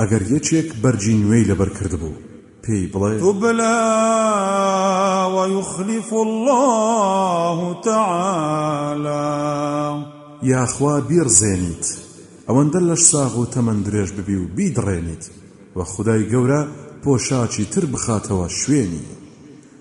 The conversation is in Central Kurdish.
ئەگەر یەکێک بەرگی نوێی لەبەر کردبوو پێی بڵێ. تبلا ویخلف اللە تعالی. یاخوا بیڕزێنیت ئەوەندە لەشساغ و تەمەن درێژ ببی و بیدڕێنیت و خودای گەورە پۆشاکی تر بخاتەوە شوێنی.